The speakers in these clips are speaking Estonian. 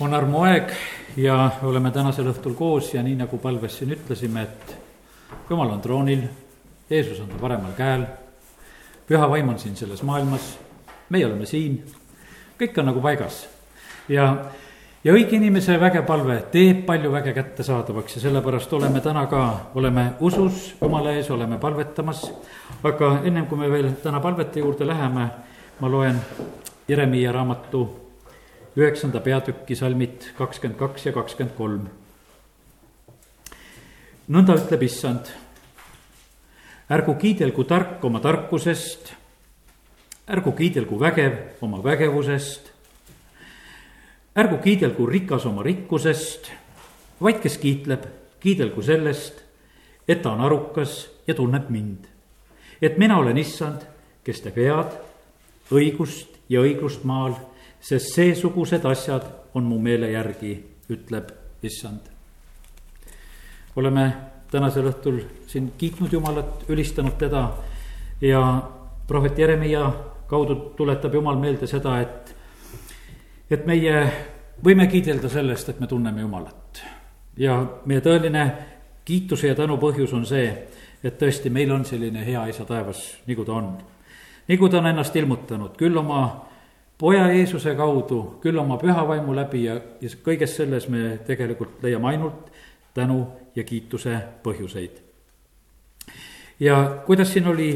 on armuaeg ja oleme tänasel õhtul koos ja nii nagu palves siin ütlesime, et jumal on troonil, Jeesus on ta paremal käel, püha vaim on siin selles maailmas, meie oleme siin, kõik on nagu paigas. ja, ja õige inimese väge palve teeb palju väge kättesaadavaks ja sellepärast oleme täna ka, oleme usus Jumala ees, oleme palvetamas, aga ennem kui me veel täna palvete juurde läheme, ma loen Jeremiia raamatu üheksanda peatüki salmid kakskümmend kaks ja kakskümmend kolm. nõnda ütleb issand, ärgu kiidelgu tark oma tarkusest, ärgu kiidelgu vägev oma vägevusest, ärgu kiidelgu rikas oma rikkusest, vaid kes kiitleb, kiidelgu sellest, et ta on arukas ja tunneb mind. et mina olen issand, kes teeb head, õigust ja õiglust maal sest seesugused asjad on mu meele järgi, ütleb issand. oleme tänasel õhtul siin kiitnud Jumalat, ülistanud teda ja prohvet Jeremiah kaudu tuletab Jumal meelde seda, et, et meie võime kiidelda sellest, et me tunneme Jumalat. ja meie tõeline kiituse ja tänu põhjus on see, et tõesti, meil on selline hea isa taevas, nagu ta on. nagu ta on ennast ilmutanud, küll oma poja Jeesuse kaudu, küll oma püha vaimu läbi ja, ja kõiges selles me tegelikult leiame ainult tänu ja kiituse põhjuseid. ja kuidas siin oli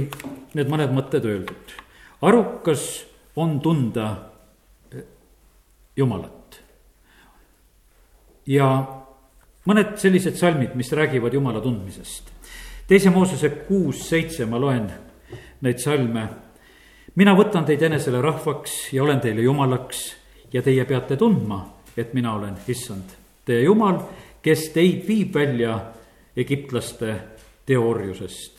need mõned mõtted öeldud? arukas on tunda eh, Jumalat. ja mõned sellised salmid, mis räägivad Jumala tundmisest. teise Moosese kuus, seitse ma loen neid salme mina võtan teid enesele rahvaks ja olen teile jumalaks ja teie peate tundma, et mina olen issand, teie jumal, kes teid viib välja egiptlaste teoorjusest.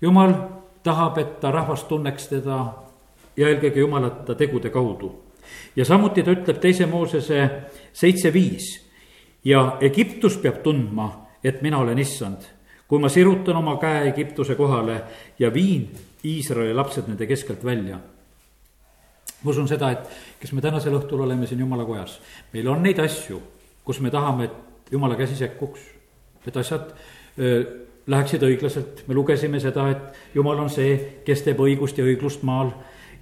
jumal tahab, et ta rahvas tunneks teda ja eelkõige Jumalat ta tegude kaudu. ja samuti ta ütleb teise Moosese seitse viis ja Egiptus peab tundma, et mina olen issand, kui ma sirutan oma käe Egiptuse kohale ja viin Iisraeli lapsed nende keskelt välja. ma usun seda, et kes me tänasel õhtul oleme siin jumala kojas, meil on neid asju, kus me tahame, et jumala käsi sekkuks, et asjad öö, läheksid õiglaselt, me lugesime seda, et jumal on see, kes teeb õigust ja õiglust maal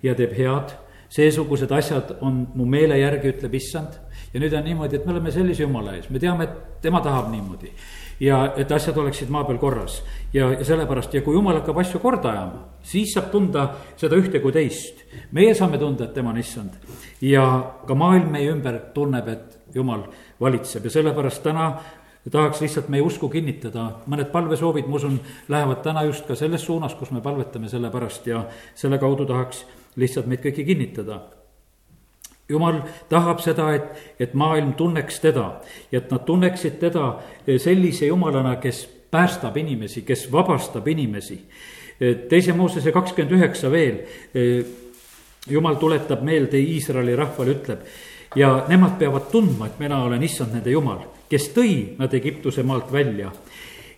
ja teeb head. seesugused asjad on mu meele järgi, ütleb issand. ja nüüd on niimoodi, et me oleme sellise jumala ees, me teame, et tema tahab niimoodi ja et asjad oleksid maa peal korras. ja, ja sellepärast ja kui jumal hakkab asju korda ajama, siis saab tunda seda ühte kui teist. meie saame tunda, et tema on issand. Ja ka maailm meie ümber tunneb, et jumal valitseb. Ja sellepärast täna tahaks lihtsalt meie usku kinnitada, mõned palvesoovid, ma usun, lähevad täna just ka selles suunas, kus me palvetame selle pärast. Ja selle kaudu tahaks lihtsalt meid kõiki kinnitada jumal tahab seda, et, et maailm tunneks teda ja et nad tunneksid teda sellise jumalana, kes päästab inimesi, kes vabastab inimesi. teise Moosese kakskümmend üheksa veel, jumal tuletab meelde Iisraeli rahvale, ütleb ja nemad peavad tundma, et mina olen issand nende jumal, kes tõi nad Egiptuse maalt välja.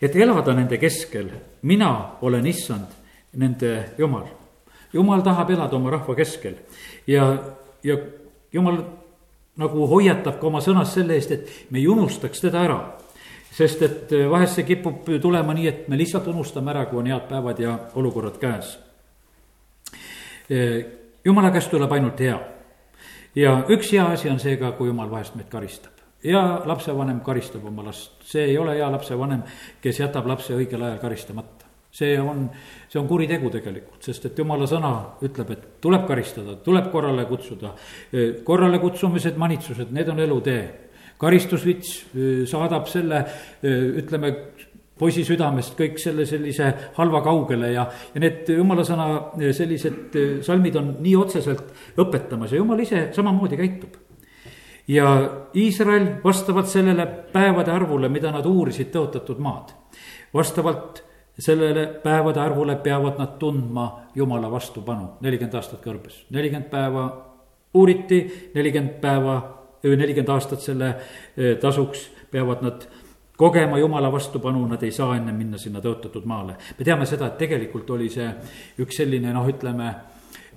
et elada nende keskel, mina olen issand, nende jumal. jumal tahab elada oma rahva keskel ja, ja jumal nagu hoiatab ka oma sõnas selle eest, et me ei unustaks teda ära. sest et eh, vahest see kipub tulema nii, et me lihtsalt unustame ära, kui on head päevad ja olukorrad käes. Eh, jumala käest tuleb ainult hea. ja üks hea asi on see ka, kui jumal vahest meid karistab. hea lapsevanem karistab oma last, see ei ole hea lapsevanem, kes jätab lapse õigel ajal karistamata see on, see on kuritegu tegelikult, sest et jumala sõna ütleb, et tuleb karistada, tuleb korrale kutsuda. korralekutsumised, manitsused, need on elutee. karistusvits saadab selle, ütleme, poisi südamest kõik selle sellise halva kaugele ja, ja need jumala sõna sellised salmid on nii otseselt õpetamas ja jumal ise samamoodi käitub ja Iisrael vastavalt sellele päevade arvule, mida nad uurisid tõotatud maad, vastavalt sellele päevade arvule peavad nad tundma Jumala vastupanu, nelikümmend aastat kõrbes, nelikümmend päeva uuriti, nelikümmend päeva, nelikümmend aastat selle e, tasuks peavad nad kogema Jumala vastupanu, nad ei saa enne minna sinna tõotatud maale. me teame seda, et tegelikult oli see üks selline noh, ütleme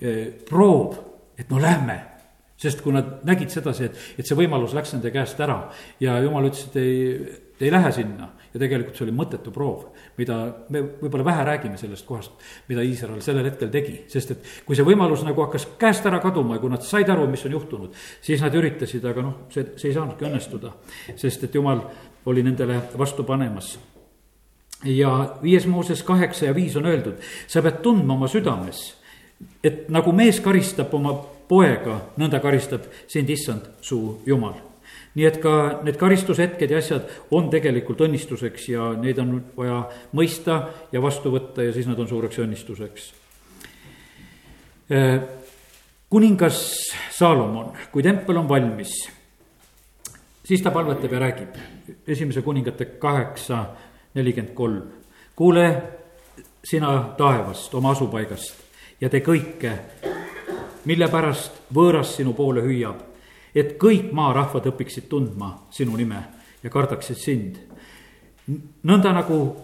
e, proov, et no lähme. sest kui nad nägid sedasi, et, et see võimalus läks nende käest ära ja jumal ütles, et ei, ei lähe sinna. ja tegelikult see oli mõttetu proov, mida me võib-olla vähe räägime sellest kohast, mida Iisrael sellel hetkel tegi, sest et kui see võimalus nagu hakkas käest ära kaduma ja kui nad said aru, mis on juhtunud, siis nad üritasid, aga noh, see, see ei saanudki õnnestuda, sest et jumal oli nendele vastu panemas ja viies Mooses kaheksa ja viis on öeldud, sa pead tundma oma südames, et nagu mees karistab oma poega, nõnda karistab sind issand su jumal. Nii et ka need karistushetked ja asjad on tegelikult õnnistuseks ja neid on vaja mõista ja vastu võtta ja siis nad on suureks õnnistuseks. Äh, kuningas Saalomon, kui tempel on valmis, siis ta palvetab ja räägib. esimese kuningate kaheksa nelikümmend kolm. kuule sina taevast, oma asupaigast ja tee kõike mille pärast võõras sinu poole hüüab, et kõik maarahvad õpiksid tundma sinu nime ja kardaksid sind. nõnda nagu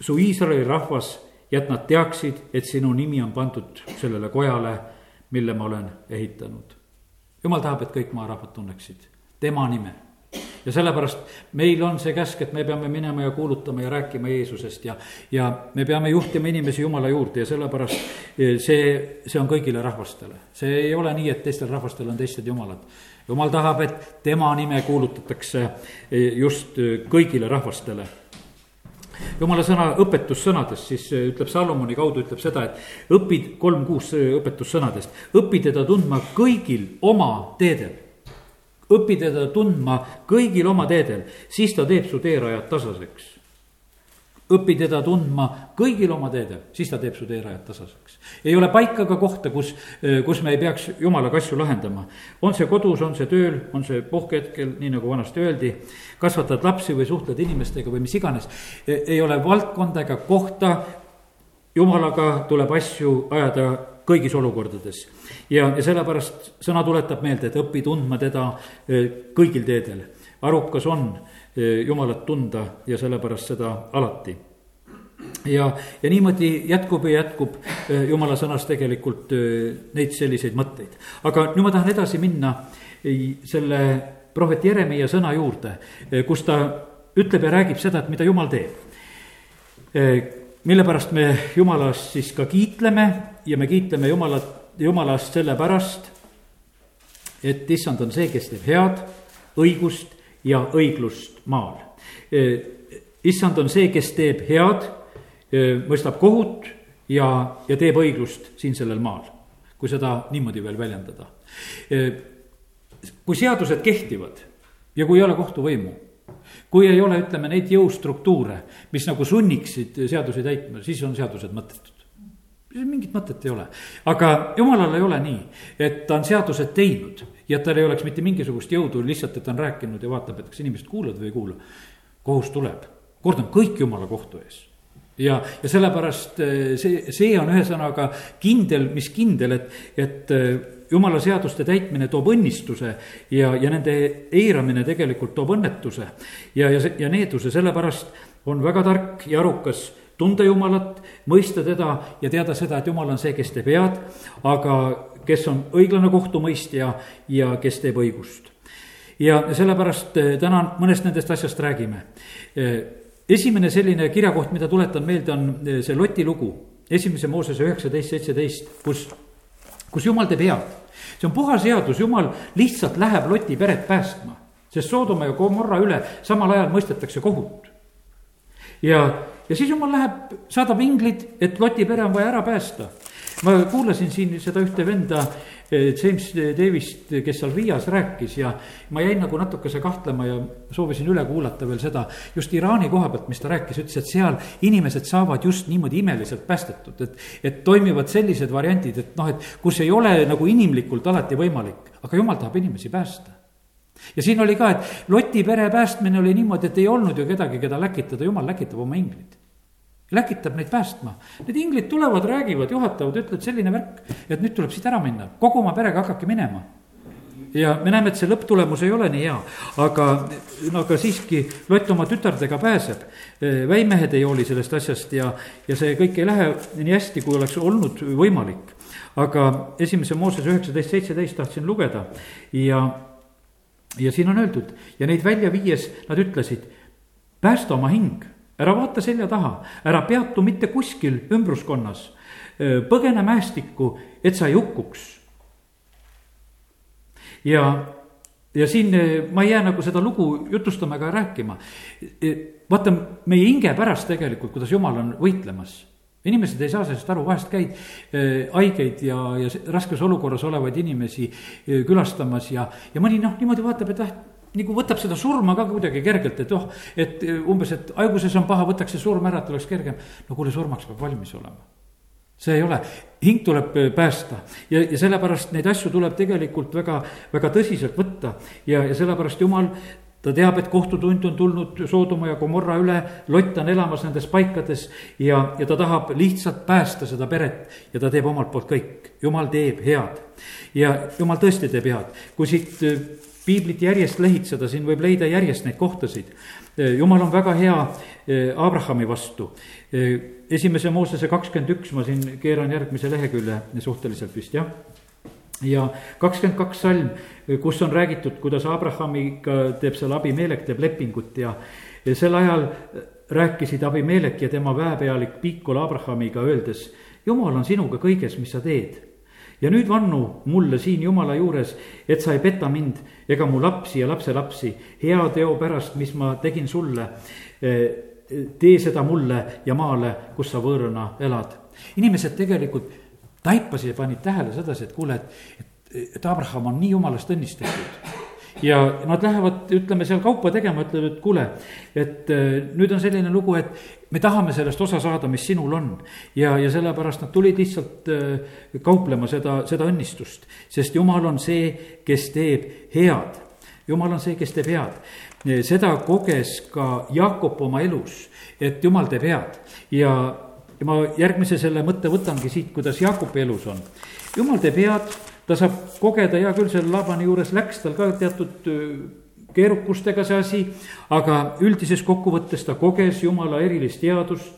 su Iisraeli rahvas ja et nad teaksid, et sinu nimi on pandud sellele kojale, mille ma olen ehitanud. jumal tahab, et kõik maarahvad tunneksid tema nime ja sellepärast meil on see käsk, et me peame minema ja kuulutama ja rääkima Jeesusest ja, ja me peame juhtima inimesi Jumala juurde ja sellepärast e, see, see on kõigile rahvastele. see ei ole nii, et teistel rahvastel on teised jumalad. Jumal tahab, et tema nime kuulutatakse e, just e, kõigile rahvastele. Jumala sõna õpetussõnadest, siis ütleb Salomoni kaudu, ütleb seda, et õpid kolm kuus õpetussõnadest, õpi teda tundma kõigil oma teedel. Õpi teda tundma kõigil oma teedel, siis ta teeb su teerajad tasaseks. Õpi teda tundma kõigil oma teedel, siis ta teeb su teerajad tasaseks. ei ole paika ega kohta, kus, kus me ei peaks jumalaga asju lahendama. on see kodus, on see tööl, on see puhkehetkel, nii nagu vanasti öeldi, kasvatad lapsi või suhtled inimestega või mis iganes. ei ole valdkonda ega kohta, jumalaga tuleb asju ajada kõigis olukordades. ja, ja sellepärast sõna tuletab meelde, et õpi tundma teda e, kõigil teedel. arukas on e, Jumalat tunda ja sellepärast seda alati ja, ja niimoodi jätkub ja jätkub e, jumala sõnas tegelikult neid selliseid mõtteid. aga nüüd ma tahan edasi minna selle prohvet Jeremiah sõna juurde, kus ta ütleb ja räägib seda, et mida jumal teeb. mille pärast me jumalast siis ka kiitleme ja me kiitleme Jumalat, Jumalast sellepärast, et issand on see, kes teeb head, õigust ja õiglust maal. E, issand on see, kes teeb head, e, mõistab kohut ja, ja teeb õiglust siin sellel maal, kui seda niimoodi veel väljendada. E, kui seadused kehtivad ja kui ei ole kohtuvõimu, kui ei ole, ütleme, neid jõustruktuure, mis nagu sunniksid seadusi täitma, siis on seadused mõttetud mingit mõtet ei ole. aga jumalal ei ole nii, et ta on seadused teinud ja tal ei oleks mitte mingisugust jõudu, lihtsalt, et ta on rääkinud ja vaatab, et kas inimesed kuulavad või ei kuula. kohus tuleb, kord on kõik jumala kohtu ees ja, ja sellepärast eh, see, see on ühesõnaga kindel, mis kindel, et, et eh, jumala seaduste täitmine toob õnnistuse ja, ja nende eiramine tegelikult toob õnnetuse. ja, ja, ja needuse, sellepärast on väga tark ja arukas tunda Jumalat, mõista teda ja teada seda, et Jumal on see, kes teeb head, aga kes on õiglane kohtumõistja ja kes teeb õigust. ja sellepärast eh, täna mõnest nendest asjast räägime. Eh, esimene selline kirjakoht, mida tuletan meelde, on eh, see Loti lugu, esimese Moosese üheksateist, seitseteist, kus, kus Jumal teeb head. see on puhas headus, Jumal lihtsalt läheb Loti peret päästma, sest Soodoma ja Gomorra üle samal ajal mõistetakse kohut. ja ja siis jumal läheb, saadab inglid, et Loti pere on vaja ära päästa. ma kuulasin siin seda ühte venda, eh, James Davist, kes seal Riias rääkis ja ma jäin nagu natukese kahtlema ja soovisin üle kuulata veel seda. just Iraani koha pealt, mis ta rääkis, ütles, et seal inimesed saavad just niimoodi imeliselt päästetud, et, et toimivad sellised variandid, et noh, et kus ei ole nagu inimlikult alati võimalik, aga jumal tahab inimesi päästa ja siin oli ka, et Loti pere päästmine oli niimoodi, et ei olnud ju kedagi, keda läkitada, jumal läkitab oma inglid läkitab neid päästma. Need inglid tulevad, räägivad, juhatavad, ütlevad selline värk, et nüüd tuleb siit ära minna, kogu oma perega hakake minema. ja me näeme, et see lõpptulemus ei ole nii hea, aga, no aga siiski Lott oma tütardega pääseb. väimehed ei hooli sellest asjast ja, ja see kõik ei lähe nii hästi, kui oleks olnud võimalik aga esimese Mooses üheksateist, seitseteist tahtsin lugeda ja, ja siin on öeldud ja neid välja viies nad ütlesid, päästa oma hing, ära vaata selja taha, ära peatu mitte kuskil ümbruskonnas, põgene mäestikku, et sa ei hukkuks. ja, ja siin ma ei jää nagu seda lugu jutustama ega rääkima. vaata meie hinge pärast tegelikult, kuidas jumal on võitlemas inimesed ei saa sellest aru, vahest käid äh, haigeid ja, ja raskes olukorras olevaid inimesi külastamas ja, ja mõni noh, niimoodi vaatab, et ah, nagu võtab seda surma ka kuidagi kergelt, et oh, et äh, umbes, et haiguses on paha, võtaks see surm ära, et oleks kergem. no kuule, surmaks peab valmis olema. see ei ole, hing tuleb päästa ja, ja sellepärast neid asju tuleb tegelikult väga, väga tõsiselt võtta ja, ja sellepärast jumal ta teab, et kohtutund on tulnud Soodoma ja Gomorra üle, Lott on elamas nendes paikades ja, ja ta tahab lihtsalt päästa seda peret ja ta teeb omalt poolt kõik. jumal teeb head ja jumal tõesti teeb head, kui siit äh, piiblit järjest lehitseda, siin võib leida järjest neid kohtasid. Äh, jumal on väga hea äh, Abrahami vastu. esimese Moosese kakskümmend üks, ma siin keeran järgmise lehekülje suhteliselt vist jah ja kakskümmend kaks salm, kus on räägitud, kuidas Abrahamiga teeb seal Abimelek, teeb lepingut ja, ja sel ajal rääkisid Abimelek ja tema väepealik Pikol Abrahamiga, öeldes, jumal on sinuga kõiges, mis sa teed. ja nüüd vannu mulle siin Jumala juures, et sa ei peta mind ega mu lapsi ja lapselapsi hea teo pärast, mis ma tegin sulle. tee seda mulle ja maale, kus sa võõrana elad. inimesed tegelikult taipasid ja panid tähele sedasi, et kuule, et, et, et Abraham on nii jumalast õnnistatud ja nad lähevad, ütleme seal kaupa tegema, ütlevad, et kuule, et äh, nüüd on selline lugu, et me tahame sellest osa saada, mis sinul on. ja, ja sellepärast nad tulid lihtsalt äh, kauplema seda, seda õnnistust, sest jumal on see, kes teeb head. jumal on see, kes teeb head. seda koges ka Jaakop oma elus, et jumal teeb head ja ja ma järgmise selle mõtte võtangi siit, kuidas Jaakobi elus on. jumal teeb head, ta saab kogeda, hea küll, selle Laabani juures läks tal ka teatud keerukustega see asi, aga üldises kokkuvõttes ta koges Jumala erilist headust.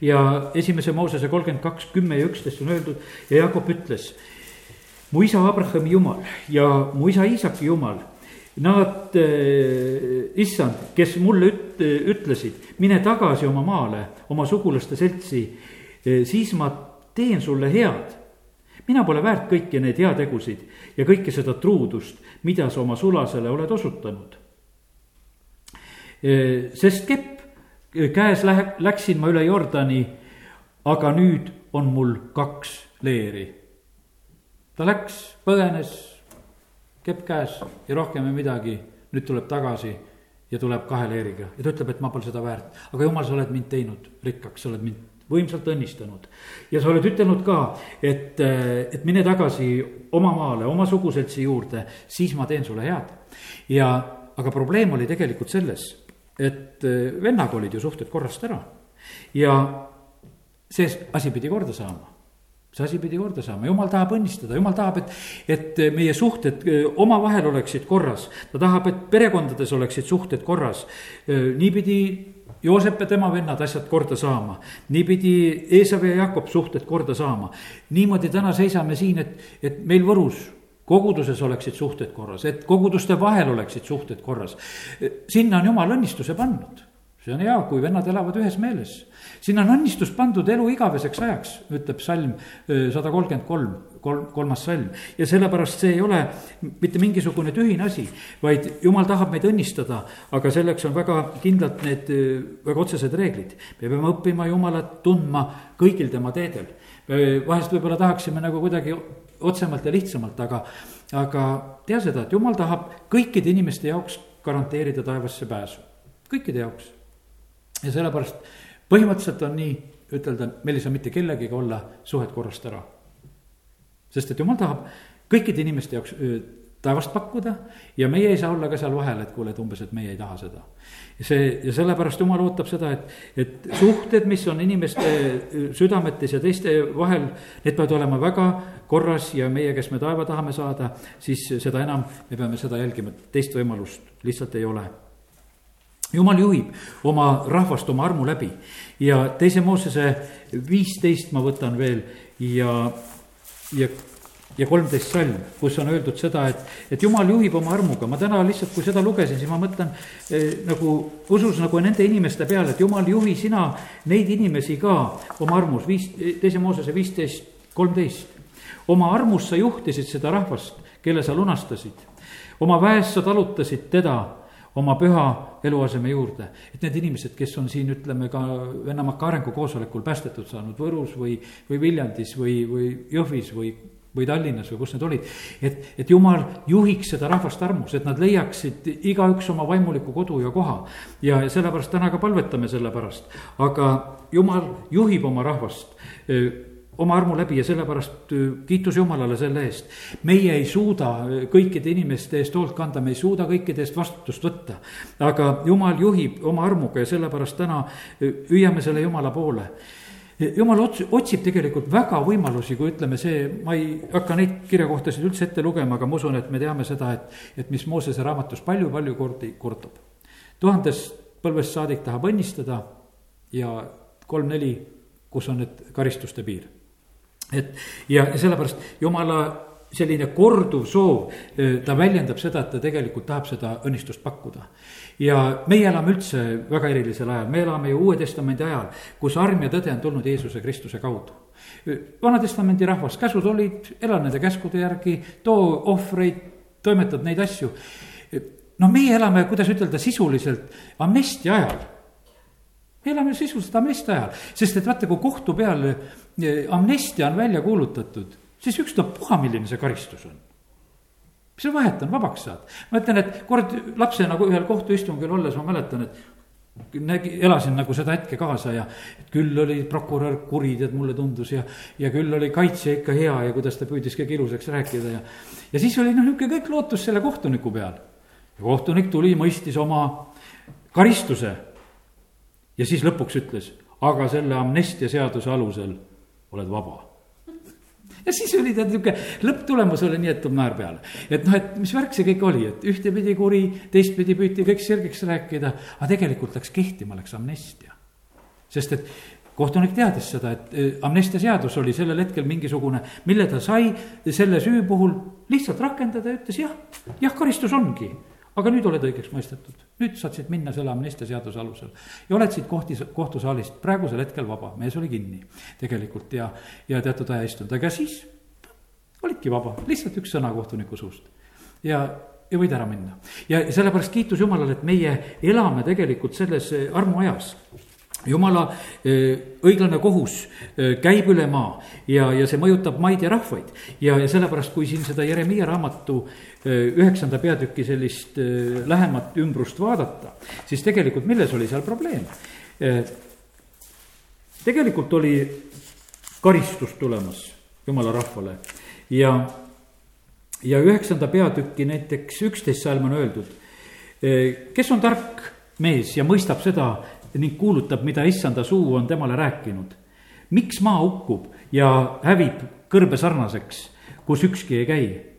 ja esimese Moosese kolmkümmend kaks, kümme ja üksteist on öeldud ja Jaakop ütles. mu isa Abrahami jumal ja mu isa Iisaki jumal Nad, eh, issand, kes mulle üt-, ütlesid, mine tagasi oma maale, oma sugulaste seltsi, eh, siis ma teen sulle head. mina pole väärt kõiki neid heategusid ja kõike seda truudust, mida sa oma sulasele oled osutanud. Eh, sest kepp käes lähe-, läksin ma üle Jordani, aga nüüd on mul kaks leeri. ta läks, põgenes kepp käes ja rohkem ei midagi, nüüd tuleb tagasi ja tuleb kahe leeriga ja ta ütleb, et ma pole seda väärt. aga jumal, sa oled mind teinud rikkaks, sa oled mind võimsalt õnnistanud. ja sa oled ütelnud ka, et, et mine tagasi oma maale, oma suguseltsi juurde, siis ma teen sulle head. ja, aga probleem oli tegelikult selles, et vennaga olid ju suhted korrast ära ja see asi pidi korda saama see asi pidi korda saama, jumal tahab õnnistada, jumal tahab, et, et meie suhted eh, omavahel oleksid korras. ta tahab, et perekondades oleksid suhted korras. Eh, niipidi Joosep ja tema vennad asjad korda saama, niipidi Eesav ja Jakob suhted korda saama. niimoodi täna seisame siin, et, et meil Võrus koguduses oleksid suhted korras, et koguduste vahel oleksid suhted korras. Eh, sinna on jumal õnnistuse pannud see on hea, kui vennad elavad ühes meeles. sinna on õnnistus pandud elu igaveseks ajaks, ütleb salm sada kolmkümmend kolm, kolm, kolmas salm. ja sellepärast see ei ole mitte mingisugune tühine asi, vaid jumal tahab meid õnnistada, aga selleks on väga kindlalt need väga otsesed reeglid. me peame õppima Jumalat tundma kõigil tema teedel. vahest võib-olla tahaksime nagu kuidagi otsemalt ja lihtsamalt, aga, aga tea seda, et Jumal tahab kõikide inimeste jaoks garanteerida taevasse pääsu, kõikide jaoks ja sellepärast põhimõtteliselt on nii, ütelda, meil ei saa mitte kellegiga olla suhet korrast ära. sest et jumal tahab kõikide inimeste jaoks taevast pakkuda ja meie ei saa olla ka seal vahel, et kuule, et umbes, et meie ei taha seda. see ja sellepärast jumal ootab seda, et, et suhted, mis on inimeste südametes ja teiste vahel, need peavad olema väga korras ja meie, kes me taeva tahame saada, siis seda enam me peame seda jälgima, teist võimalust lihtsalt ei ole jumal juhib oma rahvast oma armu läbi. Ja teise Moosese viisteist ma võtan veel ja, ja ja kolmteist salm, kus on öeldud seda, et, et jumal juhib oma armuga, ma täna lihtsalt, kui seda lugesin, siis ma mõtlen eh, nagu usus nagu nende inimeste peale, et jumal, juhi sina neid inimesi ka oma armus, viis, teise Moosese viisteist, kolmteist. oma armus sa juhtisid seda rahvast, kelle sa lunastasid, oma väes sa talutasid teda oma püha eluaseme juurde. et need inimesed, kes on siin, ütleme ka Venemaaka arengukoosolekul päästetud saanud Võrus või, või Viljandis või, või Jõhvis või või Tallinnas või kus need olid. et, et jumal juhiks seda rahvast armus, et nad leiaksid igaüks oma vaimuliku kodu ja koha. ja sellepärast täna ka palvetame selle pärast, aga jumal juhib oma rahvast oma armu läbi ja sellepärast kiitus Jumalale selle eest. meie ei suuda kõikide inimeste eest hoolt kanda, me ei suuda kõikide eest vastutust võtta. aga Jumal juhib oma armuga ja sellepärast täna hüüame selle Jumala poole jumal ots-, otsib tegelikult väga võimalusi, kui ütleme see, ma ei hakka neid kirjakohtasid üldse ette lugema, aga ma usun, et me teame seda, et, et mis Moosese raamatus palju-palju kordi kordub. tuhandest põlvest saadik tahab õnnistada ja kolm-neli, kus on need karistuste piir. Et ja sellepärast jumala selline korduv soov, ta väljendab seda, et ta tegelikult tahab seda õnnistust pakkuda. ja meie elame üldse väga erilisel ajal, me elame ju Uue Testamendi ajal, kus arm ja tõde on tulnud Jeesuse Kristuse kaudu. Vana-testamendi rahvas, käsud olid, ela nende käskude järgi, too ohvreid, toimetad neid asju. no meie elame, kuidas ütelda, sisuliselt amnestia ajal me elame sisuliselt amnestia ajal, sest et vaata, kui kohtu peal amnestia on välja kuulutatud, siis ükstapuha, milline see karistus on. mis see vahet on, vabaks saad. ma ütlen, et kord lapsena nagu ühel kohtuistungil olles ma mäletan, et nägi, elasin nagu seda hetke kaasa ja küll oli prokurör kuri, tead, mulle tundus ja, ja küll oli kaitsja ikka hea ja kuidas ta püüdis kõik ilusaks rääkida ja. ja siis oli noh, niisugune kõik lootus selle kohtuniku peal. ja kohtunik tuli, mõistis oma karistuse. Ja siis lõpuks ütles, aga selle amnestiaseaduse alusel oled vaba ja siis oli ta niisugune, lõpptulemus oli nii, et tuleb naer peale. et noh, et mis värk see kõik oli, et ühtepidi kuri, teistpidi püüti kõik sirgeks rääkida, aga tegelikult läks kehtima, läks amnestia. sest et kohtunik teadis seda, et eh, amnestiaseadus oli sellel hetkel mingisugune, mille ta sai selle süü puhul lihtsalt rakendada ja ütles jah, jah, karistus ongi aga nüüd oled õigeks mõistetud, nüüd saad siit minna selle amnestia seaduse alusel. ja oled siit kohtis, kohtusaalist praegusel hetkel vaba, mees oli kinni tegelikult ja, ja teatud aja istunud, aga siis olidki vaba, lihtsalt üks sõna kohtuniku suust. ja, ja võid ära minna. ja sellepärast kiitus Jumalale, et meie elame tegelikult selles armuajas jumala eh, õiglane kohus eh, käib üle maa ja, ja see mõjutab maid ja rahvaid. ja, ja sellepärast, kui siin seda Jeremiia raamatu eh, üheksanda peatüki sellist lähemat ümbrust vaadata, siis tegelikult milles oli seal probleem? tegelikult oli karistus tulemas jumala rahvale ja, ja üheksanda peatüki näiteks üksteist salm on öeldud. kes on tark mees ja mõistab seda, ning kuulutab, mida issanda suu on temale rääkinud. miks maa hukkub ja hävib kõrbe sarnaseks, kus ükski ei käi?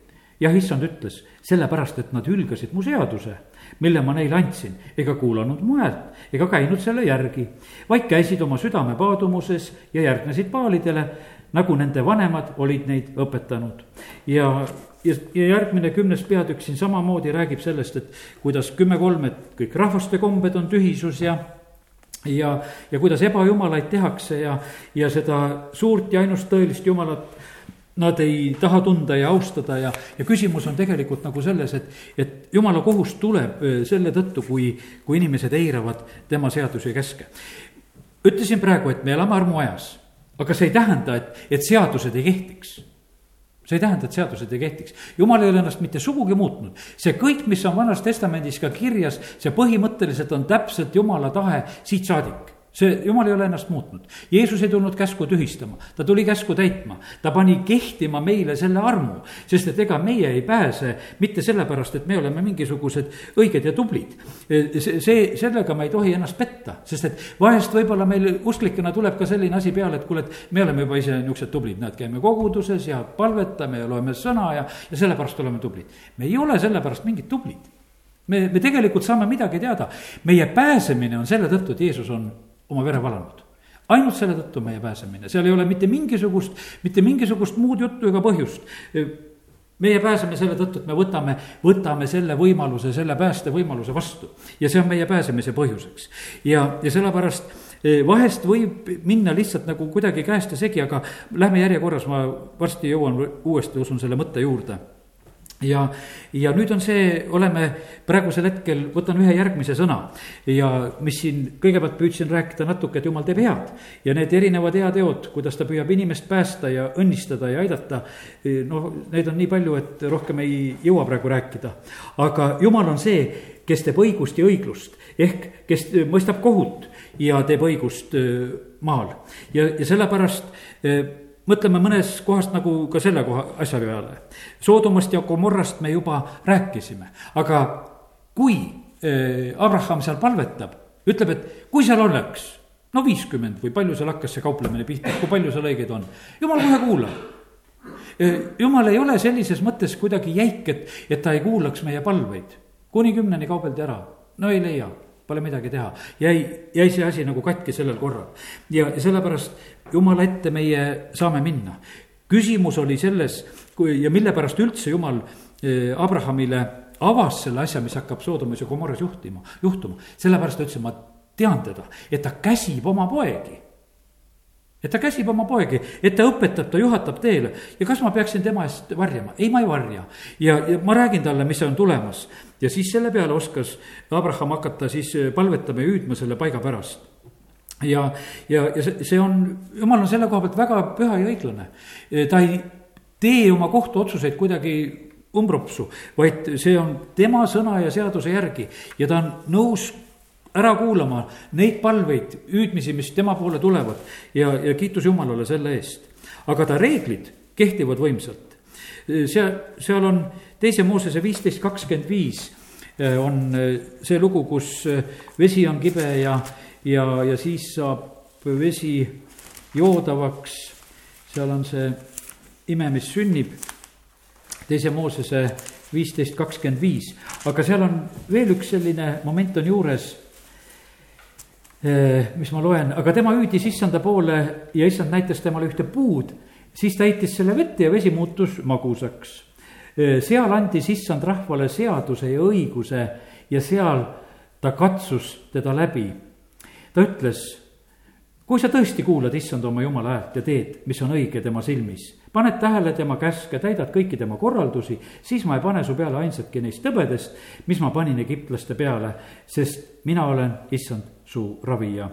Jah, issand ütles, sellepärast, et nad hülgasid mu seaduse, mille ma neile andsin, ega kuulanud mu häält ega käinud selle järgi, vaid käisid oma südame paadumuses ja järgnesid paalidele, nagu nende vanemad olid neid õpetanud. ja, ja, ja järgmine kümnes peatükk siin samamoodi räägib sellest, et kuidas kümme kolm, et kõik rahvaste kombed on tühisus ja ja, ja kuidas ebajumalaid tehakse ja, ja seda suurt ja ainust tõelist jumalat nad ei taha tunda ja austada ja, ja küsimus on tegelikult nagu selles, et, et jumala kohus tuleb selle tõttu, kui, kui inimesed eiravad tema seadusi ja käske. ütlesin praegu, et me elame armuajas, aga see ei tähenda, et, et seadused ei kehtiks see ei tähenda, et seadused ei kehtiks. jumal ei ole ennast mitte sugugi muutnud. see kõik, mis on Vanas Testamendis ka kirjas, see põhimõtteliselt on täpselt Jumala tahe siit saadik see, jumal ei ole ennast muutnud. Jeesus ei tulnud käsku tühistama, ta tuli käsku täitma. ta pani kehtima meile selle armu, sest et ega meie ei pääse mitte sellepärast, et me oleme mingisugused õiged ja tublid. see, see, sellega me ei tohi ennast petta, sest et vahest võib-olla meil usklikena tuleb ka selline asi peale, et kuule, et me oleme juba ise niisugused tublid, näed, käime koguduses ja palvetame ja loeme sõna ja, ja sellepärast oleme tublid. me ei ole sellepärast mingid tublid me, me tegelikult saame midagi teada. meie pääsemine on selle tõttu, et Jeesus on oma vere valanud ainult selle tõttu meie pääsemine, seal ei ole mitte mingisugust, mitte mingisugust muud juttu ega põhjust meie pääseme selle tõttu, et me võtame, võtame selle võimaluse, selle päästevõimaluse vastu. ja see on meie pääsemise põhjuseks. ja, ja sellepärast eh, vahest võib minna lihtsalt nagu kuidagi käest ja segi, aga lähme järjekorras, ma varsti jõuan uuesti, usun selle mõtte juurde ja, ja nüüd on see, oleme praegusel hetkel, võtan ühe järgmise sõna ja mis siin kõigepealt püüdsin rääkida natuke, et jumal teeb head. ja need erinevad heateod, kuidas ta püüab inimest päästa ja õnnistada ja aidata. noh, neid on nii palju, et rohkem ei jõua praegu rääkida. aga jumal on see, kes teeb õigust ja õiglust ehk kes mõistab kohut ja teeb õigust maal ja, ja sellepärast mõtleme mõnes kohast nagu ka selle koha, asja peale. Soodomast ja Gomorrast me juba rääkisime, aga kui äh, Abraham seal palvetab, ütleb, et kui seal oleks no viiskümmend või palju seal hakkas see kauplemine pihta, kui palju seal õigeid on, jumal kohe kuulab. jumal ei ole sellises mõttes kuidagi jäik, et, et ta ei kuulaks meie palveid. kuni kümneni kaubeldi ära, no ei leia pole midagi teha. jäi, jäi see asi nagu katki sellel korral ja sellepärast jumala ette meie saame minna. küsimus oli selles, kui ja mille pärast üldse jumal eh, Abrahamile avas selle asja, mis hakkab Soodomas ja Gomorras juhtima, juhtuma. sellepärast ta ütles, ma tean teda, et ta käsib oma poegi et ta käsib oma poegi, et ta õpetab, ta juhatab teele ja kas ma peaksin tema eest varjama? ei, ma ei varja. ja, ja ma räägin talle, mis on tulemas. ja siis selle peale oskas Abraham hakata siis palvetama ja hüüdma selle paiga pärast ja, ja, ja see, see on, jumal on selle koha pealt väga püha ja õiglane. ta ei tee oma kohtuotsuseid kuidagi umbropsu, vaid see on tema sõna ja seaduse järgi ja ta on nõus ära kuulama neid palveid, hüüdmisi, mis tema poole tulevad ja, ja kiitus Jumalale selle eest. aga ta reeglid kehtivad võimsalt. seal, seal on teise Moosese viisteist kakskümmend viis eh, on eh, see lugu, kus eh, vesi on kibe ja, ja, ja siis saab vesi joodavaks. seal on see ime, mis sünnib. teise Moosese viisteist kakskümmend viis, aga seal on veel üks selline moment on juures Eh, mis ma loen, aga tema hüüdis issanda poole ja issand näitas temale ühte puud, siis ta heitis selle vette ja vesi muutus magusaks. Eh, seal andis issand rahvale seaduse ja õiguse ja seal ta katsus teda läbi. Ta ütles, kui sa tõesti kuulad issand oma jumala häält ja teed, mis on õige tema silmis, paned tähele tema käske, täidad kõiki tema korraldusi, siis ma ei pane su peale ainsatki neist tõbedest, mis ma panin egiptlaste peale, sest mina olen issand su ravija.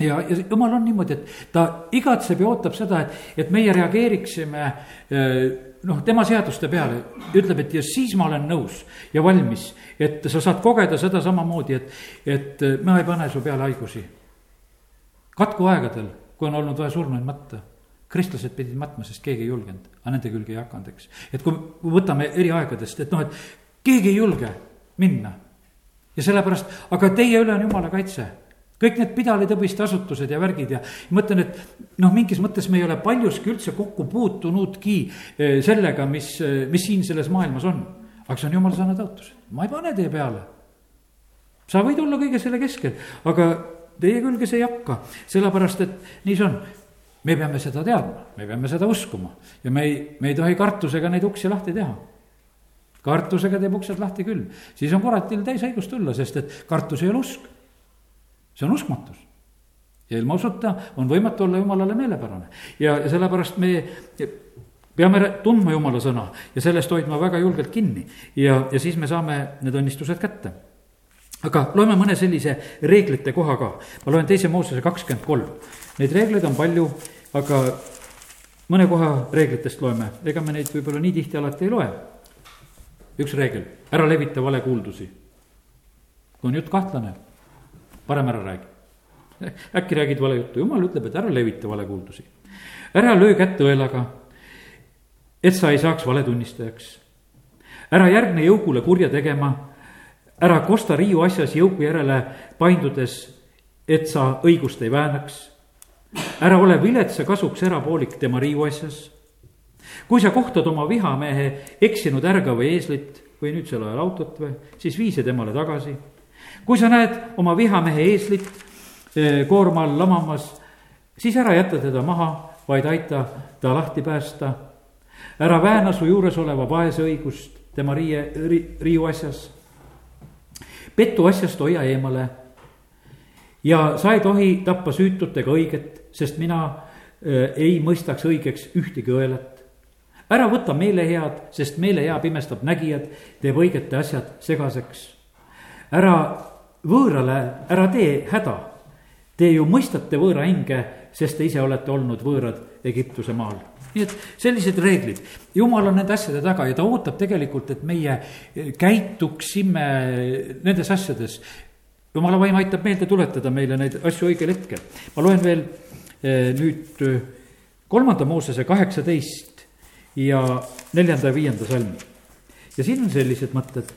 Ja, ja jumal on niimoodi, et ta igatseb ja ootab seda, et, et meie reageeriksime eh, noh, tema seaduste peale, ütleb, et ja siis ma olen nõus ja valmis, et sa saad kogeda seda samamoodi, et, et ma ei pane su peale haigusi. katkuaegadel, kui on olnud vaja surnuid matta kristlased pidid matma, sest keegi ei julgenud, aga nende külge ei hakanud, eks. et kui võtame eri aegadest, et noh, et keegi ei julge minna ja sellepärast, aga teie üle on jumala kaitse kõik need pidalitõbiste asutused ja värgid ja mõtlen, et noh, mingis mõttes me ei ole paljuski üldse kokku puutunudki eh, sellega, mis, eh, mis siin selles maailmas on. aga see on jumala sõna tõotus, ma ei pane teie peale. sa võid olla kõige selle keskel, aga teie külge see ei hakka, sellepärast et nii see on. me peame seda teadma, me peame seda uskuma ja me ei, me ei tohi kartusega neid uksi lahti teha kartusega teeb uksed lahti küll, siis on kuratil täis õigus tulla, sest et kartus ei ole usk. See on uskmatus. ja ilma usuta on võimatu olla jumalale meelepärane. Ja, ja sellepärast me peame tundma jumala sõna ja sellest hoidma väga julgelt kinni. Ja, ja siis me saame need õnnistused kätte. aga loeme mõne sellise reeglite koha ka, ma loen teise Moosese kakskümmend kolm, neid reegleid on palju, aga mõne koha reeglitest loeme, ega me neid võib-olla nii tihti alati ei loe. Üks reegel, ära levita valekuuldusi. kui on jutt kahtlane, parem ära räägi. äkki räägid vale juttu, jumal ütleb, et ära levita valekuuldusi. ära löö kätt õelaga, et sa ei saaks valetunnistajaks. ära järgne jõugule kurja tegema, ära kosta riiu asjas jõugu järele paindudes, et sa õigust ei väänaks. ära ole viletsa kasuks erapoolik tema riiu asjas kui sa kohtad oma vihamehe eksinud ärga või eeslit, või nüüdsel ajal autot või, siis vii see temale tagasi. Kui sa näed oma vihamehe eeslit eh, koorma all lamamas, siis ära jäta teda maha, vaid aita ta lahti päästa. ära vääna su juures oleva vaese õigust tema riie ri,, riiu asjas. petu asjast hoia eemale. ja sa ei tohi tappa süütutega õiget, sest mina äh, ei mõistaks õigeks ühtegi õelat ära võta meelehead, sest meelehea pimestab nägijad, teeb õigete asjad segaseks. Ära võõrale, ära tee häda. Te ju mõistate võõra hinge, sest te ise olete olnud võõrad Egiptuse maal. nii et sellised reeglid, jumal on nende asjade taga ja ta ootab tegelikult, et meie käituksime nendes asjades. jumala vaim aitab meelde tuletada meile neid asju õigel hetkel. ma loen veel eh, nüüd eh, kolmanda Moosese kaheksateist ja neljanda ja viienda salmi. ja siin on sellised mõtted.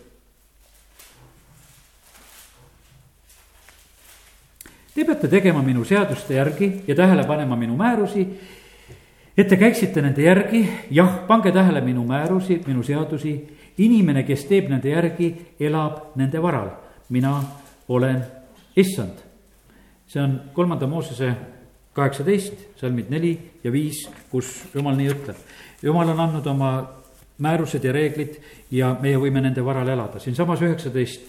Te peate tegema minu seaduste järgi ja tähele panema minu määrusi, et te käiksite nende järgi, jah, pange tähele minu määrusi, minu seadusi. inimene, kes teeb nende järgi, elab nende varal. mina olen issand. see on kolmanda Moosese kaheksateist, salmid neli ja viis, kus jumal nii ütleb jumal on andnud oma määrused ja reeglid ja meie võime nende varal elada, siinsamas üheksateist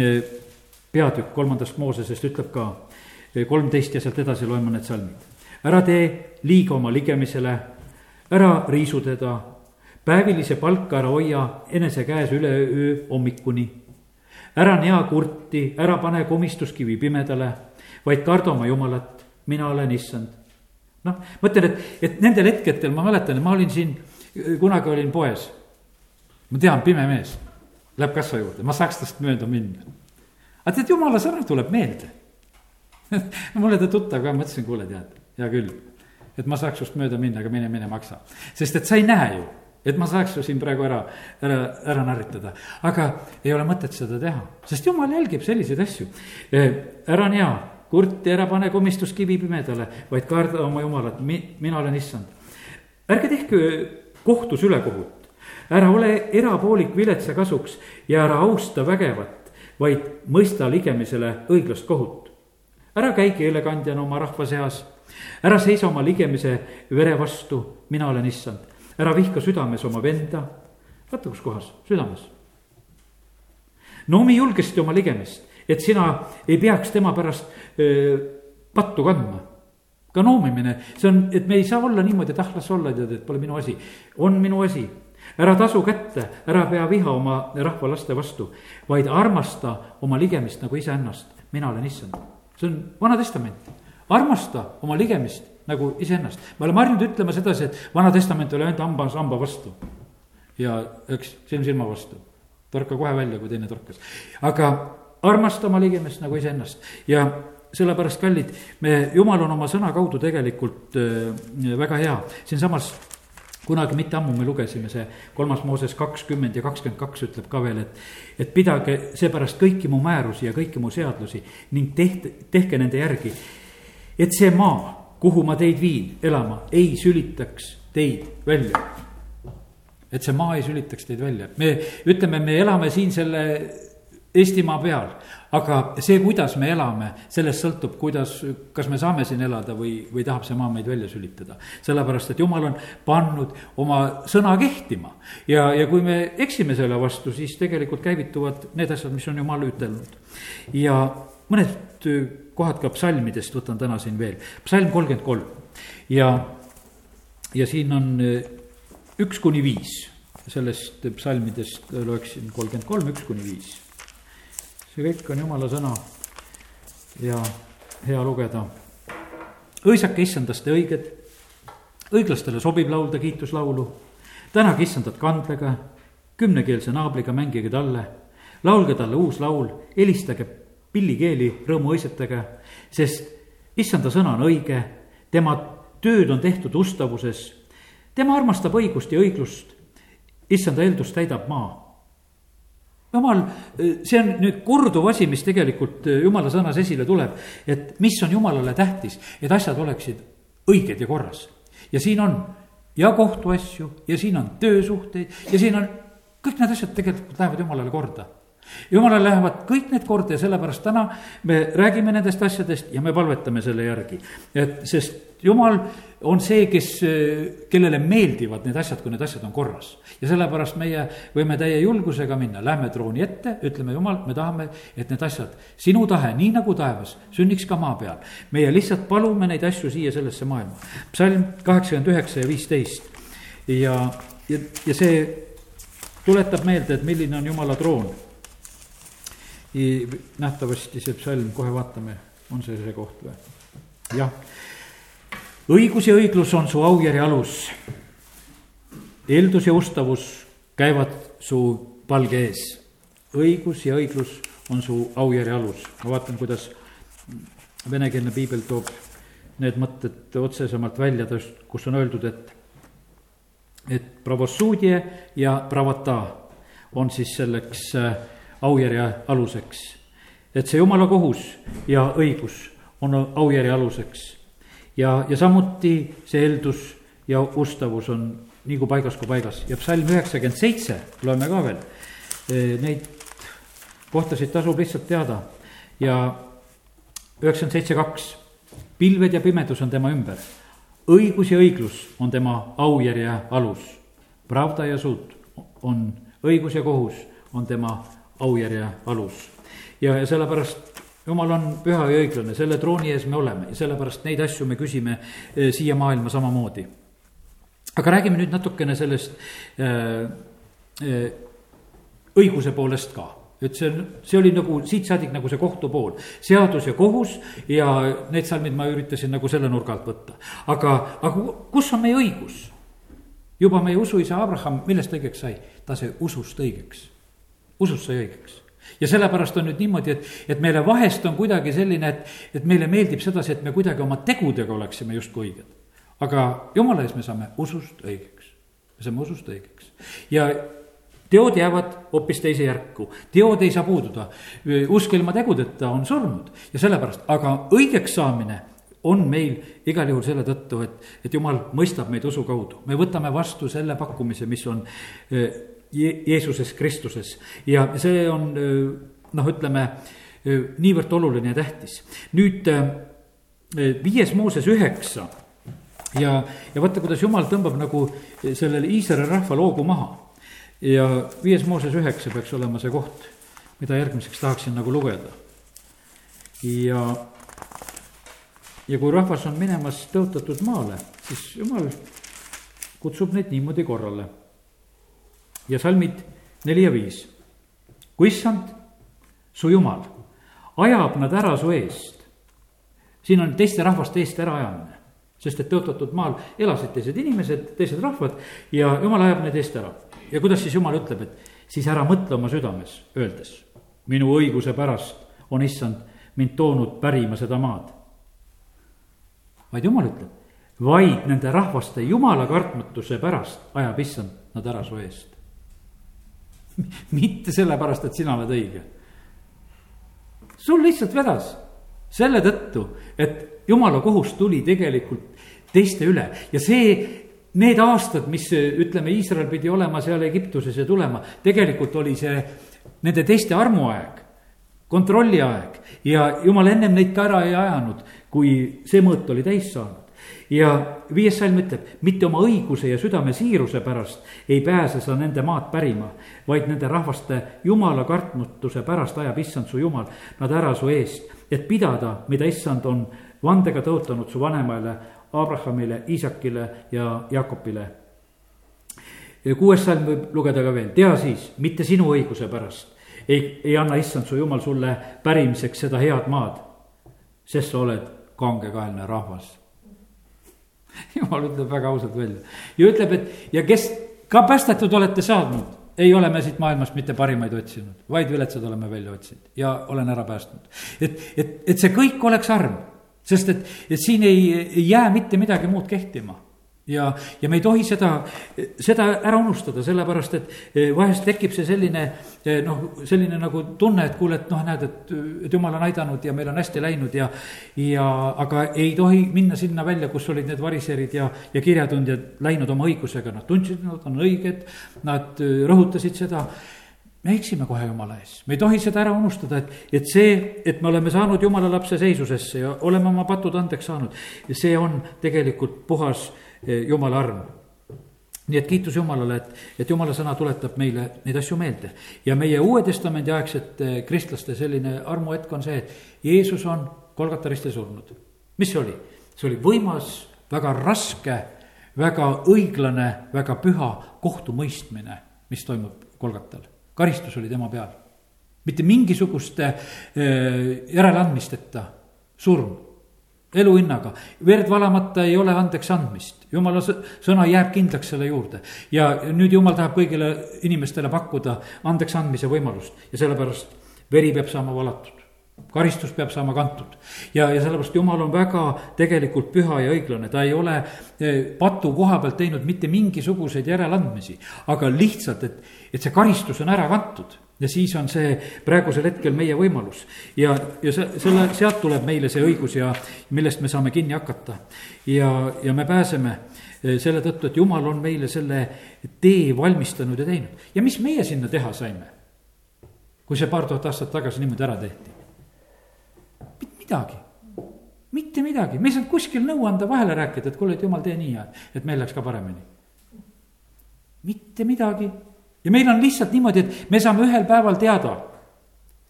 eh, peatükk kolmandast Moosesest ütleb ka, kolmteist ja sealt edasi loeme need salmid. ära tee liiga oma ligemisele, ära riisu teda, päevilise palka ära hoia enese käes üle öö hommikuni. ära nea kurti, ära pane komistuskivi pimedale, vaid karda oma jumalat, mina olen issand noh, ma ütlen, et, et nendel hetkedel ma mäletan, ma olin siin, kunagi olin poes. ma tean, pime mees läheb kassa juurde, ma saaks tast mööda minna. aga tead, jumala sõna tuleb meelde mulle ta tuttav ka, mõtlesin, kuule, tead, hea küll, et ma saaks just mööda minna, aga mine, mine maksa. sest et sa ei näe ju, et ma saaks ju siin praegu ära, ära, ära narritada. aga ei ole mõtet seda teha, sest jumal jälgib selliseid asju. ära on hea kurti ära pane komistuskivi pimedale, vaid karda oma jumalat, mi-, mina olen issand. ärge tehke kohtus ülekohut, ära ole erapoolik viletsa kasuks ja ära austa vägevat, vaid mõista ligemisele õiglast kohut. Ära käi keelekandjana oma rahva seas, ära seisa oma ligemise vere vastu, mina olen issand. ära vihka südames oma venda, vaata kus kohas, südames. noomi julgesti oma ligemist et sina ei peaks tema pärast öö, pattu kandma. ka noomimine, see on, et me ei saa olla niimoodi, et ah, las olla, tead, et pole minu asi. on minu asi, ära tasu kätte, ära pea viha oma rahva laste vastu, vaid armasta oma ligemist nagu iseennast. mina olen issand, see on Vana Testament, armasta oma ligemist nagu iseennast. me oleme harjunud ütlema sedasi, et Vana Testament oli ainult hamba, hamba vastu. ja eks silm silma vastu, torka kohe välja, kui teine torkas, aga armasta oma ligemest nagu iseennast ja sellepärast, kallid, me, jumal on oma sõna kaudu tegelikult äh, väga hea, siinsamas kunagi mitte ammu me lugesime see kolmas Mooses kakskümmend ja kakskümmend kaks ütleb ka veel, et, et pidage seepärast kõiki mu määrusi ja kõiki mu seadusi ning tehte, tehke nende järgi. et see maa, kuhu ma teid viin elama, ei sülitaks teid välja. et see maa ei sülitaks teid välja, me ütleme, me elame siin selle Eestimaa peal, aga see, kuidas me elame, sellest sõltub, kuidas, kas me saame siin elada või, või tahab see maa meid välja sülitada. sellepärast, et jumal on pannud oma sõna kehtima. Ja, ja kui me eksime selle vastu, siis tegelikult käivituvad need asjad, mis on jumal ütelnud. ja mõned kohad ka psalmidest võtan täna siin veel, psalm kolmkümmend kolm. Ja, ja siin on üks kuni viis, sellest psalmidest loeksin kolmkümmend kolm, üks kuni viis see kõik on jumala sõna ja hea lugeda. õisake issandast te õiged, õiglastele sobib laulda kiituslaulu, tänage issandat kandlega, kümnekeelse naabriga mängige talle, laulge talle uus laul, helistage pillikeeli rõõmuõisetega, sest issanda sõna on õige, tema tööd on tehtud ustavuses, tema armastab õigust ja õiglust, issanda eeldust täidab maa jumal, see on nüüd korduv asi, mis tegelikult äh, jumala sõnas esile tuleb, et mis on jumalale tähtis, et asjad oleksid õiged ja korras. ja siin on ja kohtuasju ja siin on töösuhteid ja siin on kõik need asjad tegelikult lähevad jumalale korda jumalale lähevad kõik need korda ja sellepärast täna me räägime nendest asjadest ja me palvetame selle järgi. et sest jumal on see, kes, kellele meeldivad need asjad, kui need asjad on korras. ja sellepärast meie võime täie julgusega minna, lähme trooni ette, ütleme jumal, me tahame, et need asjad, sinu tahe, nii nagu taevas, sünniks ka maa peal. meie lihtsalt palume neid asju siia sellesse maailma. psalm kaheksakümmend üheksa ja viisteist ja, ja, ja see tuletab meelde, et milline on jumala troon nähtavasti see psalm, kohe vaatame, on see see koht või? jah. õigus ja õiglus on su aujärje alus. eeldus ja ustavus käivad su palge ees. õigus ja õiglus on su aujärje alus. ma vaatan, kuidas venekeelne piibel toob need mõtted otsesemalt välja, kus on öeldud, et, et pravossuudje ja pravota on siis selleks äh, aujärje aluseks. et see jumala kohus ja õigus on aujärje aluseks. ja, ja samuti see eeldus ja ustavus on nii kui paigas kui paigas ja psalm üheksakümmend seitse, loeme ka veel. E, neid kohtasid tasub lihtsalt teada ja üheksakümmend seitse, kaks. pilved ja pimedus on tema ümber. õigus ja õiglus on tema aujärje alus. Pravda ja sud on õigus ja kohus on tema aujärje alus. ja, ja sellepärast jumal on püha ja õiglane, selle trooni ees me oleme ja sellepärast neid asju me küsime eh, siia maailma samamoodi. aga räägime nüüd natukene sellest äh, äh, õiguse poolest ka et see on, see oli nagu siit-saadik nagu see kohtu pool, seadus ja kohus ja need salmid ma üritasin nagu selle nurga alt võtta. aga, aga kus on meie õigus? juba meie usuisa Abraham, millest õigeks sai? ta sai usust õigeks usust sai õigeks. Ja sellepärast on nüüd niimoodi, et, et meile vahest on kuidagi selline, et, et meile meeldib sedasi, et me kuidagi oma tegudega oleksime justkui õiged. aga jumala ees me saame usust õigeks, me saame usust õigeks. Ja teod jäävad hoopis teise järku, teod ei saa puududa. usk ilma tegudeta on surnud. Ja sellepärast, aga õigeks saamine on meil igal juhul selle tõttu, et, et jumal mõistab meid usu kaudu, me võtame vastu selle pakkumise, mis on Je-, Jeesuses Kristuses ja see on noh, ütleme niivõrd oluline ja tähtis. nüüd viies Mooses üheksa ja, ja vaata, kuidas jumal tõmbab nagu sellele Iisraeli rahvale hoogu maha. ja viies Mooses üheksa peaks olema see koht, mida järgmiseks tahaksin nagu lugeda. ja, ja kui rahvas on minemas tõotatud maale, siis jumal kutsub neid niimoodi korrale ja salmid neli ja viis. kui issand, su jumal, ajab nad ära su eest. siin on teiste rahvaste eest äraajamine, sest et tõotatud maal elasid teised inimesed, teised rahvad ja jumal ajab need eest ära. ja kuidas siis jumal ütleb, et siis ära mõtle oma südames, öeldes, minu õiguse pärast on issand mind toonud pärima seda maad. vaid jumal ütleb, vaid nende rahvaste jumala kartmatuse pärast ajab issand nad ära su eest. mitte sellepärast, et sina oled õige. sul lihtsalt vedas selle tõttu, et jumala kohus tuli tegelikult teiste üle. Ja see, need aastad, mis ütleme, Iisrael pidi olema seal Egiptuses ja tulema, tegelikult oli see nende teiste armuaeg, kontrolliaeg. Ja jumal ennem neid ka ära ei ajanud, kui see mõõt oli täis saanud ja viies salm ütleb, mitte oma õiguse ja südame siiruse pärast ei pääse sa nende maad pärima, vaid nende rahvaste jumala kartmatuse pärast ajab issand su jumal nad ära su eest, et pidada, mida issand on vandega tõotanud su vanemale Abrahamile, Iisakile ja Jakobile. kuues salm võib lugeda ka veel, tea siis, mitte sinu õiguse pärast ei, ei anna issand su jumal sulle pärimiseks seda head maad, sest sa oled kangekaelne rahvas jumal ütleb väga ausalt välja ja ütleb, et ja kes ka päästetud olete saanud, ei ole me siit maailmast mitte parimaid otsinud, vaid viletsad oleme välja otsinud ja olen ära päästnud. et, et, et see kõik oleks arm, sest et, et siin ei, ei jää mitte midagi muud kehtima. Ja, ja me ei tohi seda, seda ära unustada, sellepärast et eh, vahest tekib see selline eh, noh, selline nagu tunne, et kuule, et noh, näed, et, et jumal on aidanud ja meil on hästi läinud ja. ja aga ei tohi minna sinna välja, kus olid need variserid ja, ja kirjatundjad läinud oma õigusega, nad tundsid, nad on õiged. Nad eh, rõhutasid seda me eksime kohe jumala ees, me ei tohi seda ära unustada, et, et see, et me oleme saanud jumala lapse seisusesse ja oleme oma patud andeks saanud. see on tegelikult puhas jumala arm nii et kiitus Jumalale, et, et Jumala sõna tuletab meile neid asju meelde. ja meie Uue Testamendi aegsete kristlaste selline armuhetk on see, et Jeesus on Kolgata ristil surnud. mis see oli? see oli võimas, väga raske, väga õiglane, väga püha kohtumõistmine, mis toimub Kolgatal. karistus oli tema peal. mitte mingisuguste äh, järeleandmisteta surm eluhinnaga, verd valamata ei ole andeks andmist, jumala sõna jääb kindlaks selle juurde. ja nüüd jumal tahab kõigile inimestele pakkuda andeks andmise võimalust ja sellepärast veri peab saama valatud karistus peab saama kantud ja, ja sellepärast jumal on väga tegelikult püha ja õiglane, ta ei ole eh, patu koha pealt teinud mitte mingisuguseid järeleandmisi, aga lihtsalt, et, et see karistus on ära kantud ja siis on see praegusel hetkel meie võimalus. ja, ja see, selle, sealt tuleb meile see õigus ja millest me saame kinni hakata. ja, ja me pääseme eh, selle tõttu, et jumal on meile selle tee valmistanud ja teinud. ja mis meie sinna teha saime? kui see paar tuhat aastat tagasi niimoodi ära tehti? Midagi mitte midagi, me ei saanud kuskil nõu anda, vahele rääkida, et kuule, et jumal, tee nii, et meil läks ka paremini. mitte midagi ja meil on lihtsalt niimoodi, et me saame ühel päeval teada,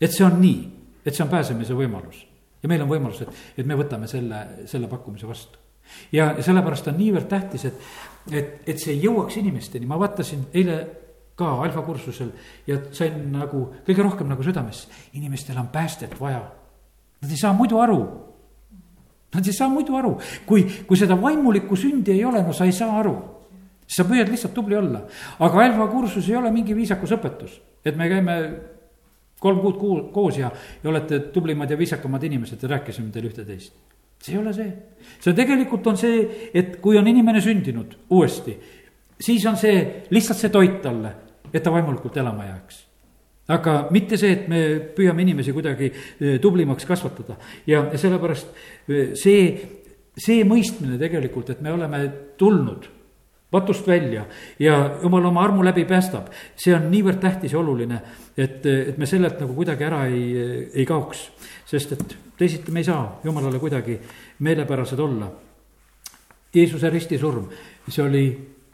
et see on nii, et see on pääsemise võimalus. ja meil on võimalus, et, et me võtame selle, selle pakkumise vastu. ja sellepärast on niivõrd tähtis, et, et, et see jõuaks inimesteni, ma vaatasin eile ka alfakursusel ja sain nagu kõige rohkem nagu südamesse, inimestel on päästet vaja. Nad ei saa muidu aru. Nad ei saa muidu aru, kui, kui seda vaimulikku sündi ei ole, no sa ei saa aru sa püüad lihtsalt tubli olla. aga Alfa kursus ei ole mingi viisakusõpetus, et me käime kolm kuud kuu, koos ja, ja olete tublimad ja viisakamad inimesed ja rääkisime teile ühte-teist. see ei ole see, see tegelikult on see, et kui on inimene sündinud uuesti, siis on see lihtsalt see toit talle, et ta vaimulikult elama jääks aga mitte see, et me püüame inimesi kuidagi eh, tublimaks kasvatada ja sellepärast eh, see, see mõistmine tegelikult, et me oleme tulnud patust välja ja jumal oma armu läbi päästab. see on niivõrd tähtis ja oluline, et, et me sellelt nagu kuidagi ära ei, ei kaoks. sest et teisiti me ei saa jumalale kuidagi meelepärased olla. Jeesuse ristisurm, see oli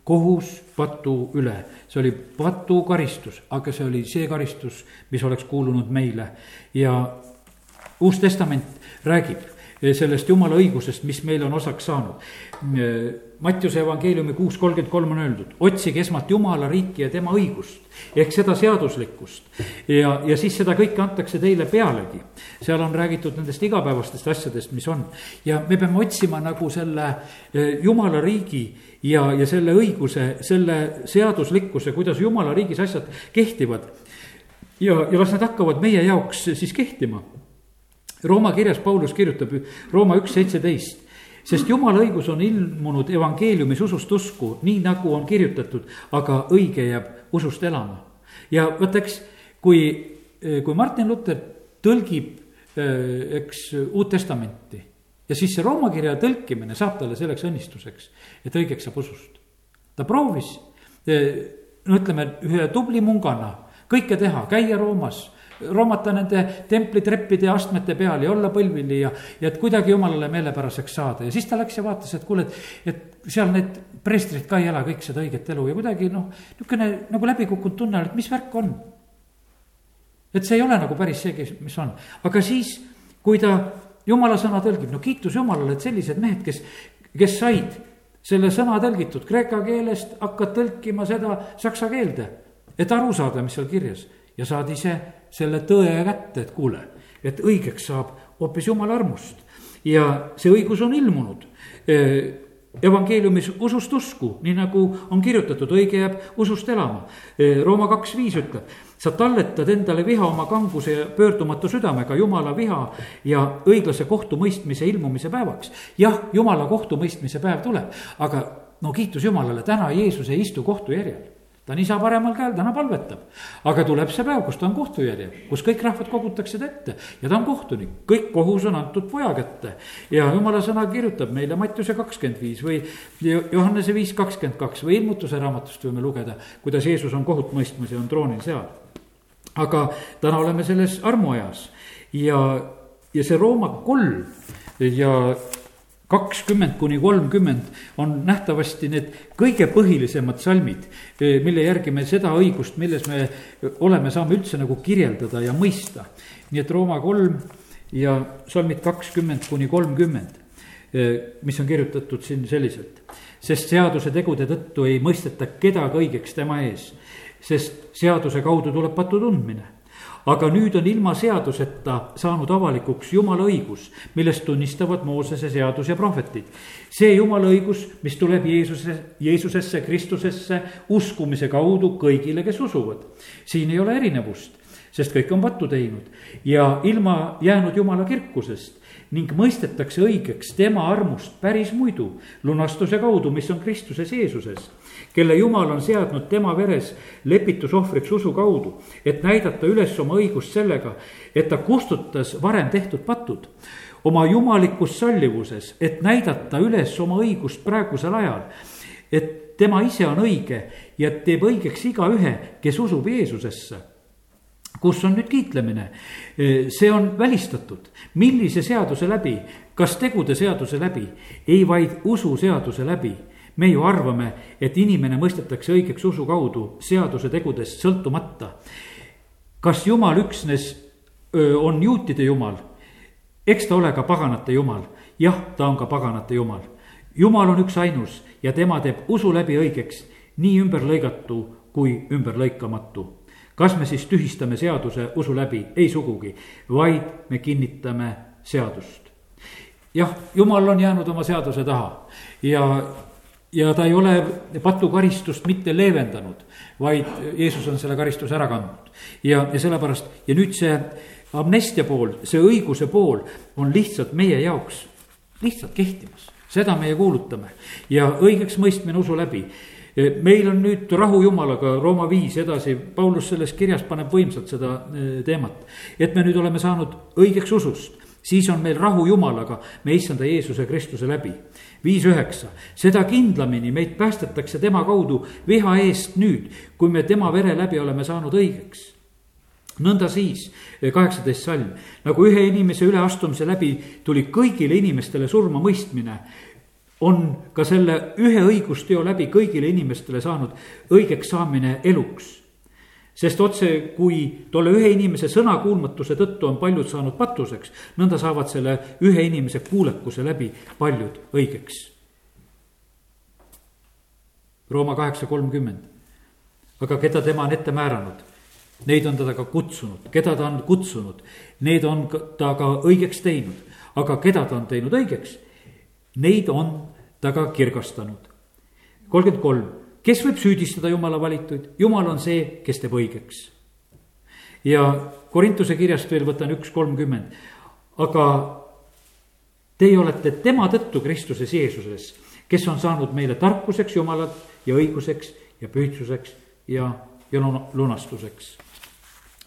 kohus patu üle, see oli patu karistus, aga see oli see karistus, mis oleks kuulunud meile. Ja Uus Testament räägib sellest jumala õigusest, mis meile on osaks saanud Mattiuse evangeeliumi kuus kolmkümmend kolm on öeldud, otsige esmalt Jumala riiki ja tema õigust. ehk seda seaduslikkust ja, ja siis seda kõike antakse teile pealegi. seal on räägitud nendest igapäevastest asjadest, mis on. ja me peame otsima nagu selle eh, Jumala riigi ja, ja selle õiguse, selle seaduslikkuse, kuidas Jumala riigis asjad kehtivad. ja, ja las nad hakkavad meie jaoks siis kehtima. Rooma kirjas Paulus kirjutab Rooma üks seitseteist sest jumala õigus on ilmunud evangeeliumis usust usku, nii nagu on kirjutatud, aga õige jääb usust elama. ja vot eks, kui, kui Martin Luther tõlgib, eks, Uut Testamenti ja siis see Rooma kirja tõlkimine saab talle selleks õnnistuseks, et õigeks saab usust. ta proovis, no ütleme, ühe tubli mungana kõike teha, käia Roomas roomata nende templitreppide ja astmete peal ja olla põlvili ja, ja et kuidagi jumalale meelepäraseks saada ja siis ta läks ja vaatas, et kuule, et, et seal need preestrid ka ei ela kõik seda õiget elu ja kuidagi noh, niisugune nagu läbikukkunud tunne oli, et mis värk on. et see ei ole nagu päris see, mis on, aga siis, kui ta jumala sõna tõlgib, no kiitus Jumalale, et sellised mehed, kes, kes said selle sõna tõlgitud kreeka keelest, hakkad tõlkima seda saksa keelde, et aru saada, mis seal kirjas ja saad ise selle tõe kätte, et kuule, et õigeks saab hoopis jumala armust. ja see õigus on ilmunud evangeeliumis usust usku, nii nagu on kirjutatud, õige jääb usust elama. Rooma kaks viis ütleb, sa talletad endale viha oma kanguse ja pöördumatu südamega jumala viha ja õiglase kohtumõistmise ilmumise päevaks. jah, jumala kohtumõistmise päev tuleb, aga no kiitus Jumalale, täna Jeesus ei istu kohtujärjel ta on isa paremal käel, täna palvetab. aga tuleb see päev, kus ta on kohtujärjel, kus kõik rahvad kogutakse ta ette ja ta on kohtunik, kõik kohus on antud poja kätte. ja jumala sõna kirjutab meile Mattiuse kakskümmend viis või Johannese viis kakskümmend kaks või ilmutuse raamatust võime lugeda, kuidas Jeesus on kohut mõistmas ja on troonil seal. aga täna oleme selles armuajas ja, ja see Rooma kolm ja kakskümmend kuni kolmkümmend on nähtavasti need kõige põhilisemad salmid, eh, mille järgi me seda õigust, milles me oleme, saame üldse nagu kirjeldada ja mõista. nii et Rooma kolm ja salmid kakskümmend kuni kolmkümmend, eh, mis on kirjutatud siin selliselt. sest seaduse tegude tõttu ei mõisteta kedagi õigeks tema ees, sest seaduse kaudu tuleb patu tundmine aga nüüd on ilma seaduseta saanud avalikuks jumala õigus, millest tunnistavad Moosese seadus ja prohvetid. see jumala õigus, mis tuleb Jeesuse, Jeesusesse, Kristusesse uskumise kaudu kõigile, kes usuvad. siin ei ole erinevust, sest kõik on pattu teinud ja ilma jäänud jumala kirkusest ning mõistetakse õigeks tema armust päris muidu lunastuse kaudu, mis on Kristuses Jeesuses kelle jumal on seadnud tema veres lepitusohvriks usu kaudu, et näidata üles oma õigust sellega, et ta kustutas varem tehtud patud oma jumalikus sallivuses, et näidata üles oma õigust praegusel ajal. et tema ise on õige ja teeb õigeks igaühe, kes usub Jeesusesse kus on nüüd kiitlemine? see on välistatud, millise seaduse läbi, kas tegude seaduse läbi, ei vaid ususeaduse läbi me ju arvame, et inimene mõistetakse õigeks usu kaudu seaduse tegudest sõltumata. kas Jumal üksnes on juutide Jumal? eks ta ole ka paganate Jumal, jah, ta on ka paganate Jumal. Jumal on üksainus ja tema teeb usu läbi õigeks, nii ümberlõigatu kui ümberlõikamatu. kas me siis tühistame seaduse usu läbi? ei sugugi, vaid me kinnitame seadust. jah, Jumal on jäänud oma seaduse taha ja ja ta ei ole patukaristust mitte leevendanud, vaid Jeesus on selle karistuse ära kandnud. ja, ja sellepärast ja nüüd see amnestia pool, see õiguse pool on lihtsalt meie jaoks lihtsalt kehtimas. seda meie kuulutame ja õigeks mõistmine usu läbi meil on nüüd rahu Jumalaga, Rooma viis edasi, Paulus selles kirjas paneb võimsalt seda eh, teemat. et me nüüd oleme saanud õigeks usust, siis on meil rahu Jumalaga, me issanda Jeesuse Kristuse läbi viis üheksa, seda kindlamini meid päästetakse tema kaudu viha eest nüüd, kui me tema vere läbi oleme saanud õigeks. Nõnda siis, kaheksateist salm, nagu ühe inimese üleastumise läbi tuli kõigile inimestele surma mõistmine, on ka selle ühe õigusteo läbi kõigile inimestele saanud õigeks saamine eluks sest otse, kui tolle ühe inimese sõnakuulmatuse tõttu on paljud saanud patuseks, nõnda saavad selle ühe inimese kuulekuse läbi paljud õigeks. Rooma kaheksa kolmkümmend. aga keda tema on ette määranud, neid on teda ka kutsunud, keda ta on kutsunud, need on ta ka õigeks teinud. aga keda ta on teinud õigeks, neid on ta ka kirgastanud. kolmkümmend kolm kes võib süüdistada jumala valituid, jumal on see, kes teeb õigeks. ja Korintuse kirjast veel võtan üks kolmkümmend, aga teie olete tema tõttu Kristuses Jeesuses, kes on saanud meile tarkuseks Jumalat ja õiguseks ja pühtsuseks ja, ja lunastuseks.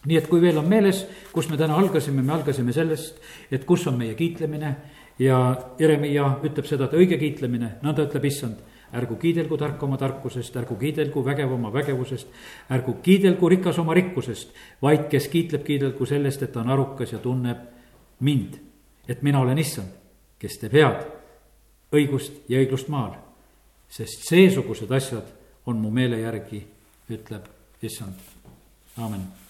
Nii et kui veel on meeles, kus me täna algasime, me algasime sellest, et kus on meie kiitlemine. Ja Jeremiah ütleb seda, et õige kiitlemine, nõnda ütleb issand ärgu kiidelgu tark oma tarkusest, ärgu kiidelgu vägev oma vägevusest, ärgu kiidelgu rikas oma rikkusest, vaid kes kiitleb, kiidelgu sellest, et ta on arukas ja tunneb mind, et mina olen issand, kes teeb head, õigust ja õiglust maal. sest seesugused asjad on mu meele järgi, ütleb issand, aamen